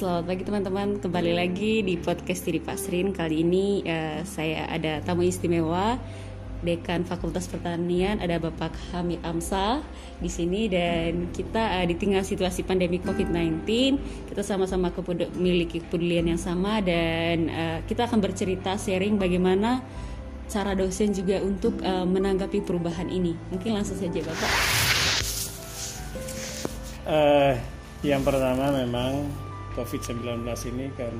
Selamat pagi teman-teman, kembali lagi di podcast Tiri Pasrin. Kali ini uh, saya ada tamu istimewa, Dekan Fakultas Pertanian, ada Bapak Hamid Amsa di sini dan kita uh, di tengah situasi pandemi COVID-19, kita sama-sama memiliki kepedulian yang sama dan uh, kita akan bercerita sharing bagaimana cara dosen juga untuk uh, menanggapi perubahan ini. Mungkin langsung saja Bapak. Uh, yang pertama memang COVID-19 ini kan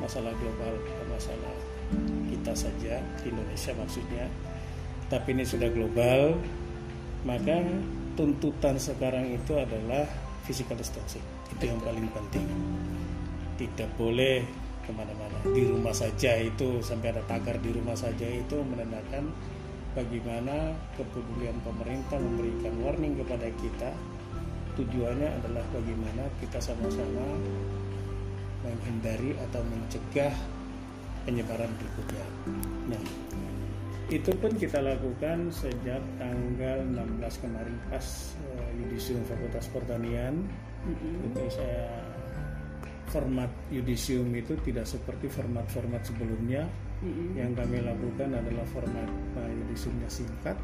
masalah global, masalah kita saja Indonesia maksudnya. Tapi ini sudah global, maka tuntutan sekarang itu adalah physical distancing. Itu yang paling penting. Tidak boleh ke mana-mana. Di rumah saja itu sampai ada tagar di rumah saja itu menandakan bagaimana kepedulian pemerintah memberikan warning kepada kita tujuannya adalah bagaimana kita sama-sama menghindari atau mencegah penyebaran berikutnya. Nah, itu pun kita lakukan sejak tanggal 16 kemarin pas uh, yudisium Fakultas Pertanian. Mm-hmm. Itu saya format yudisium itu tidak seperti format-format sebelumnya. Mm-hmm. Yang kami lakukan adalah format uh, yudisiumnya singkat,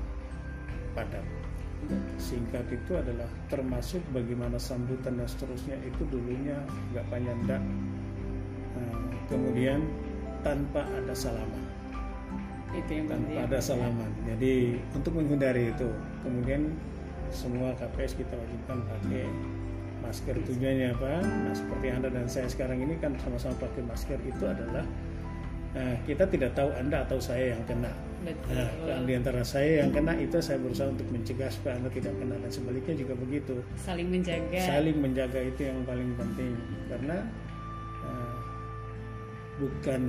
padat singkat itu adalah termasuk bagaimana sambutan dan seterusnya itu dulunya nggak panjang kemudian tanpa ada salaman itu yang tanpa ada salaman jadi untuk menghindari itu kemudian semua KPS kita wajibkan pakai masker tujuannya apa nah seperti anda dan saya sekarang ini kan sama-sama pakai masker itu adalah Nah, kita tidak tahu Anda atau saya yang kena. Betul. Nah, di antara saya yang kena itu saya berusaha untuk mencegah supaya Anda tidak kena dan sebaliknya juga begitu. Saling menjaga. Saling menjaga itu yang paling penting karena uh, bukan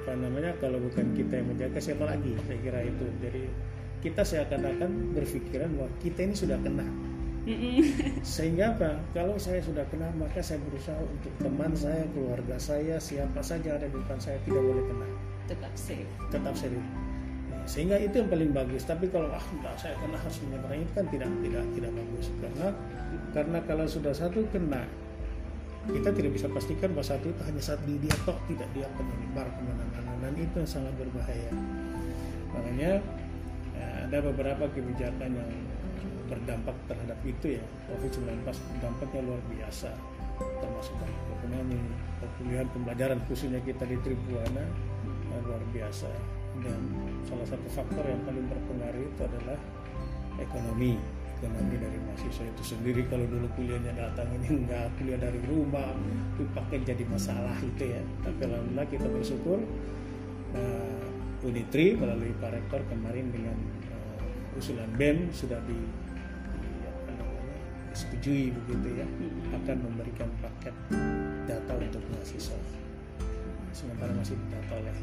apa namanya kalau bukan kita yang menjaga siapa lagi saya kira itu. Jadi kita seakan-akan berpikiran bahwa kita ini sudah kena sehingga apa? Kalau saya sudah kena, maka saya berusaha untuk teman saya, keluarga saya, siapa saja ada di depan saya tidak boleh kena. Tetap safe. Tetap safe. Sehingga itu yang paling bagus. Tapi kalau ah enggak saya kena harus menyeberang itu kan tidak tidak tidak bagus karena karena kalau sudah satu kena kita tidak bisa pastikan bahwa satu itu hanya saat di dia toh tidak dia akan menyebar ke mana-mana dan itu yang sangat berbahaya. Makanya ya, ada beberapa kebijakan yang berdampak terhadap itu ya. COVID-19 dampaknya luar biasa. Termasuk ekonomi perkuliahan pembelajaran khususnya kita di Tribuana luar biasa. Dan salah satu faktor yang paling berpengaruh itu adalah ekonomi ekonomi dari mahasiswa itu sendiri. Kalau dulu kuliahnya datang ini enggak kuliah dari rumah dipakai jadi masalah itu ya. Tapi alhamdulillah kita bersyukur uh, Unitri melalui Pak Rektor kemarin dengan uh, usulan BEM sudah di disetujui begitu ya akan memberikan paket data untuk mahasiswa. Sementara masih data oleh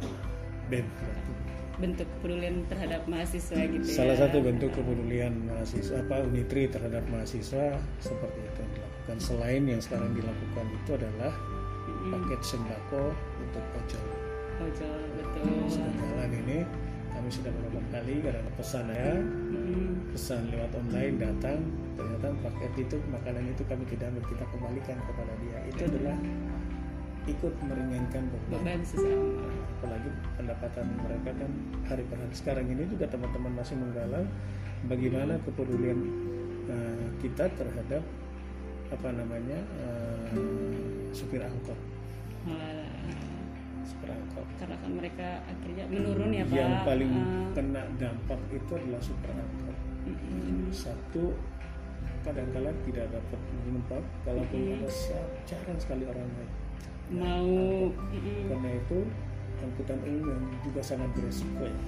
BEM bentuk. Kepedulian terhadap mahasiswa gitu ya. salah satu bentuk kepedulian mahasiswa apa unitri terhadap mahasiswa seperti itu yang dilakukan. Selain yang sekarang dilakukan itu adalah paket sembako untuk ojol. Ojol betul. Jalan ini kami sudah beberapa kali karena pesan ya. Pesan lewat online datang ternyata paket itu makanan itu kami tidak kita kembalikan kepada dia. Itu adalah ikut meringankan beban, apalagi pendapatan mereka kan hari per hari. Sekarang ini juga teman-teman masih menggalang bagaimana kepedulian uh, kita terhadap apa namanya uh, supir angkot. Perangkap karena kan mereka akhirnya menurun ya pak. yang paling uh, kena dampak itu adalah super angkot. Satu kadang-kala tidak dapat menumpang kalaupun ada jarang sekali orang naik mau karena itu angkutan umum yang juga sangat beresiko ya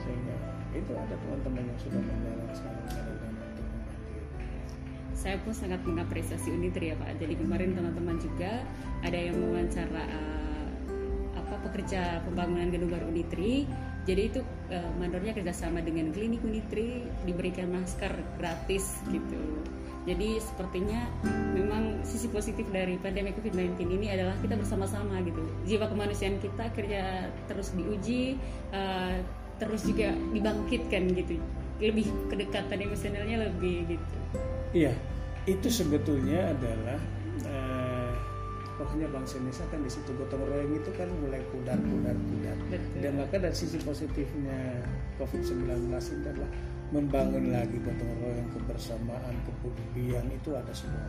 sehingga itu ada teman-teman yang sudah menggalang sekarang saya pun sangat mengapresiasi Unitri ya Pak. Jadi kemarin teman-teman juga ada yang mewawancara uh, apa pekerja pembangunan gedung baru Unitri. Jadi itu uh, mandornya kerjasama dengan klinik Unitri diberikan masker gratis gitu. Jadi sepertinya memang sisi positif dari pandemi COVID-19 ini adalah kita bersama-sama gitu. Jiwa kemanusiaan kita kerja terus diuji, uh, terus juga dibangkitkan gitu. Lebih kedekatan emosionalnya lebih gitu Iya, itu sebetulnya adalah eh, pokoknya bangsa Indonesia kan di situ gotong royong itu kan mulai pudar pudar pudar Betul. dan maka dari sisi positifnya COVID-19 ini adalah membangun lagi gotong royong kebersamaan kepedulian itu ada semua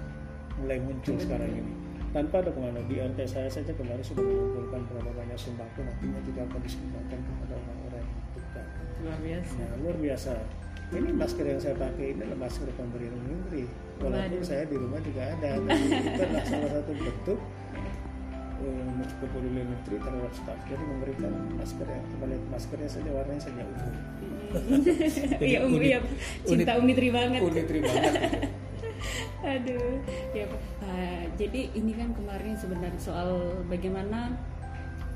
mulai muncul sekarang ini tanpa ada pengaruh di RT saya saja kemarin sudah mengumpulkan berapa banyak sembako nantinya juga akan disumbangkan kepada orang-orang yang membutuhkan luar biasa Nah, luar biasa. Ini masker yang saya pakai ini adalah masker pemberian menteri. Walaupun Waduh. saya di rumah juga ada. Tapi itu adalah salah satu bentuk um, kepedulian menteri terhadap staf. Jadi memberikan masker yang kembali maskernya saja warnanya saja ungu. iya unit- ya cinta Umi Tri banget Unitri banget. Aduh, ya Pak. Ah, jadi ini kan kemarin sebenarnya soal bagaimana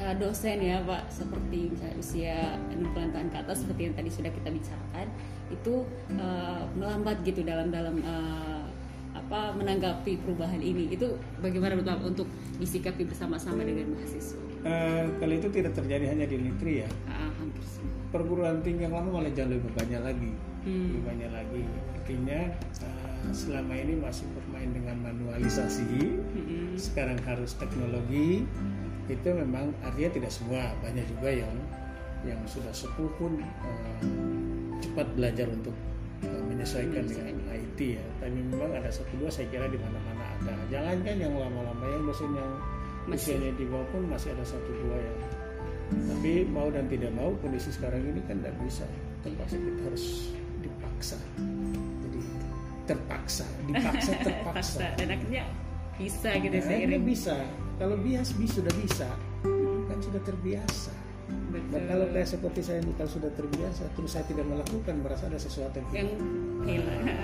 ah, dosen ya Pak, seperti misalnya usia 60 tahun ke atas seperti yang tadi sudah kita bicarakan, itu ah, melambat gitu dalam dalam ah, apa menanggapi perubahan ini. Itu bagaimana Bapak untuk disikapi bersama-sama dengan mahasiswa? Eh, kalau itu tidak terjadi hanya di Unitri ya. Ah, hampir semua. Perguruan tinggi yang lama malah jauh lebih banyak lagi. Hmm. Lebih banyak lagi. Artinya eh, selama ini masih bermain dengan manualisasi. Mm-mm. sekarang harus teknologi itu memang artinya tidak semua banyak juga yang yang sudah sepuh pun eh, cepat belajar untuk menyesuaikan dengan IT ya. Tapi memang ada satu dua saya kira di mana-mana ada. Jangankan yang lama-lama yang dosen yang Masih. usianya di bawah pun masih ada satu dua yang tapi mau dan tidak mau kondisi sekarang ini kan tidak bisa. Terpaksa kita harus dipaksa. Jadi terpaksa dipaksa terpaksa. Paksa dan akhirnya bisa gitu Nah, seiring. bisa. Kalau bias bisa sudah bisa, kan sudah terbiasa. Nah, Betul. kalau kayak seperti saya ini kalau sudah terbiasa, terus saya tidak melakukan, merasa ada sesuatu yang yang hilang.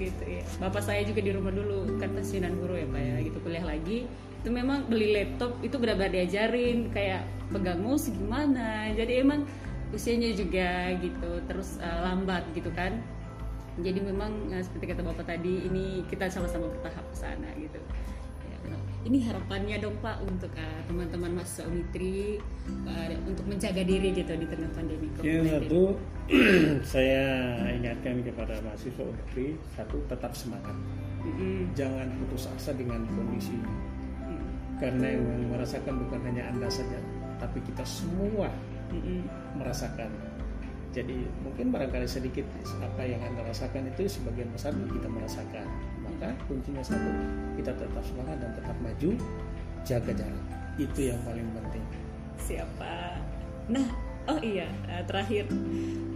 gitu ya bapak saya juga di rumah dulu kan pensiunan guru ya pak ya gitu kuliah lagi itu memang beli laptop itu benar-benar diajarin kayak pegang mouse gimana jadi emang usianya juga gitu terus eh, lambat gitu kan jadi memang eh, seperti kata bapak tadi ini kita sama-sama bertahap ke sana gitu. Ini harapannya dong pak untuk eh, teman-teman mahasiswa Unitri eh, untuk menjaga diri gitu di tengah pandemi Yang COVID-19 satu, saya ingatkan kepada mahasiswa Unpri, satu tetap semangat, Mm-mm. jangan putus asa dengan kondisi ini. Mm. Karena yang merasakan bukan hanya anda saja, tapi kita semua Mm-mm. merasakan. Jadi mungkin barangkali sedikit apa yang anda rasakan itu sebagian besar kita merasakan. Maka kuncinya satu, kita tetap semangat dan tetap maju, jaga jarak. Itu yang paling penting. siapa nah oh iya eh, terakhir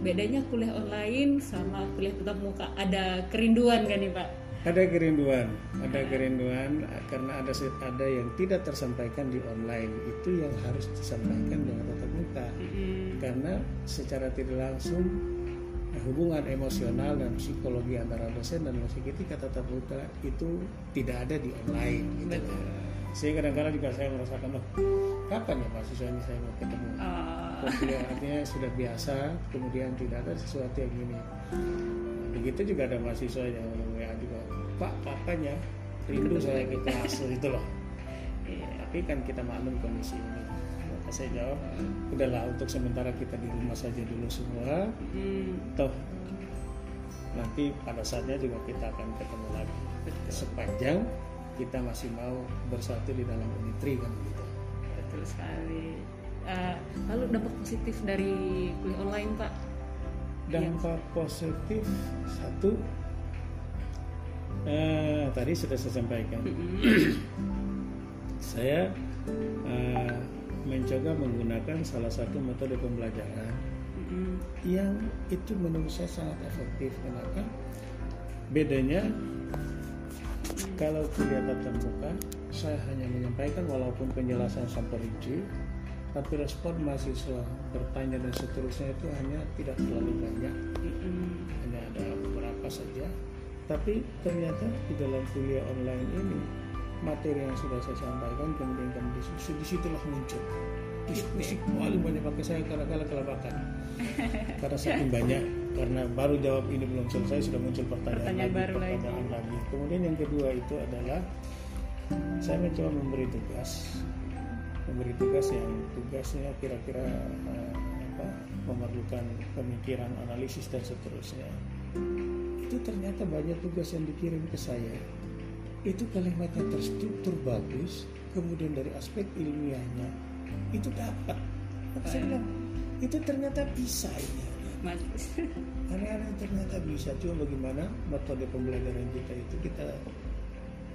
bedanya kuliah online sama kuliah tatap muka ada kerinduan kan nih pak Ada kerinduan, ada kerinduan eh, karena ada ada yang tidak tersampaikan di online itu yang harus disampaikan dengan tatap muka. Mm-mm. Karena secara tidak langsung hubungan emosional dan psikologi antara dosen dan mahasiswa ketika tatap muka itu tidak ada di online gitu. Betul. Sehingga kadang-kadang juga saya merasakan loh kapan ya mahasiswa ini saya mau ketemu? Ah, Kok dia artinya sudah biasa kemudian tidak ada sesuatu yang ini. Begitu juga ada mahasiswa yang WA juga pak kapan ya? Rindu saya ke kelas itu loh. Iya. tapi kan kita maklum kondisi ini saya jawab udahlah untuk sementara kita di rumah saja dulu semua. Mm, toh nanti pada saatnya juga kita akan ketemu lagi. Betul. Sepanjang kita masih mau bersatu di dalam unitri kan gitu. Betul sekali. Eh, lalu dampak positif dari kuliah online pak? Dampak positif satu eh, tadi sudah saya sampaikan. Saya eh, mencoba menggunakan salah satu metode pembelajaran yang itu menurut saya sangat efektif. Kenapa? Bedanya kalau kuliah tatap muka saya hanya menyampaikan walaupun penjelasan sampai rinci tapi respon mahasiswa bertanya dan seterusnya itu hanya tidak terlalu banyak. Hanya ada beberapa saja. Tapi ternyata di dalam kuliah online ini materi yang sudah saya sampaikan kemudian kami diskusi di situlah muncul. Bisik-bisik paling banyak pakai saya kala-kala kelabakan karena saking banyak karena baru jawab ini belum selesai sudah muncul pertanyaan, Pertanyaan lagi, baru lagi. pertanyaan lagi. Kemudian yang kedua itu adalah saya mencoba memberi tugas. Memberi tugas yang tugasnya kira-kira eh, apa, memerlukan pemikiran analisis dan seterusnya. Itu ternyata banyak tugas yang dikirim ke saya itu kalimatnya terstruktur bagus kemudian dari aspek ilmiahnya itu dapat. Maka saya bilang? Itu ternyata bisa ini. Aneh-aneh ternyata bisa. Cuma bagaimana metode pembelajaran kita itu kita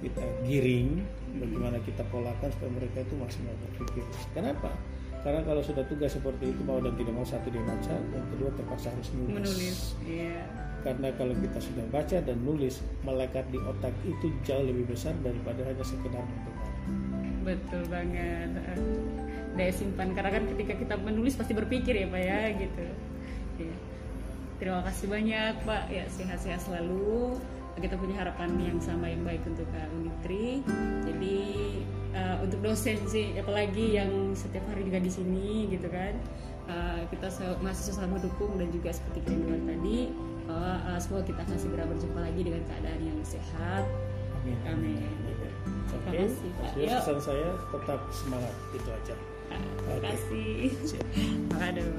kita giring bagaimana kita polakan supaya mereka itu maksimal berpikir. Kenapa? Karena kalau sudah tugas seperti itu mau dan tidak mau satu dia baca yang kedua terpaksa harus nulis, Menulis. Iya. Karena kalau kita sudah baca dan nulis melekat di otak itu jauh lebih besar daripada hanya sekedar mendengar Betul banget. Daya simpan karena kan ketika kita menulis pasti berpikir ya Pak ya gitu. Terima kasih banyak Pak. Ya sehat-sehat selalu. Kita punya harapan yang sama yang baik untuk uh, Unitri. Jadi uh, untuk dosen sih apalagi yang setiap hari juga di sini gitu kan. Uh, kita masih sama dukung dan juga seperti kerinduan tadi uh, semoga kita akan segera berjumpa lagi dengan keadaan yang sehat. amin Amin. oke Terima kasih, pesan saya tetap semangat itu aja Terima Oke. kasih. Siap. Aduh,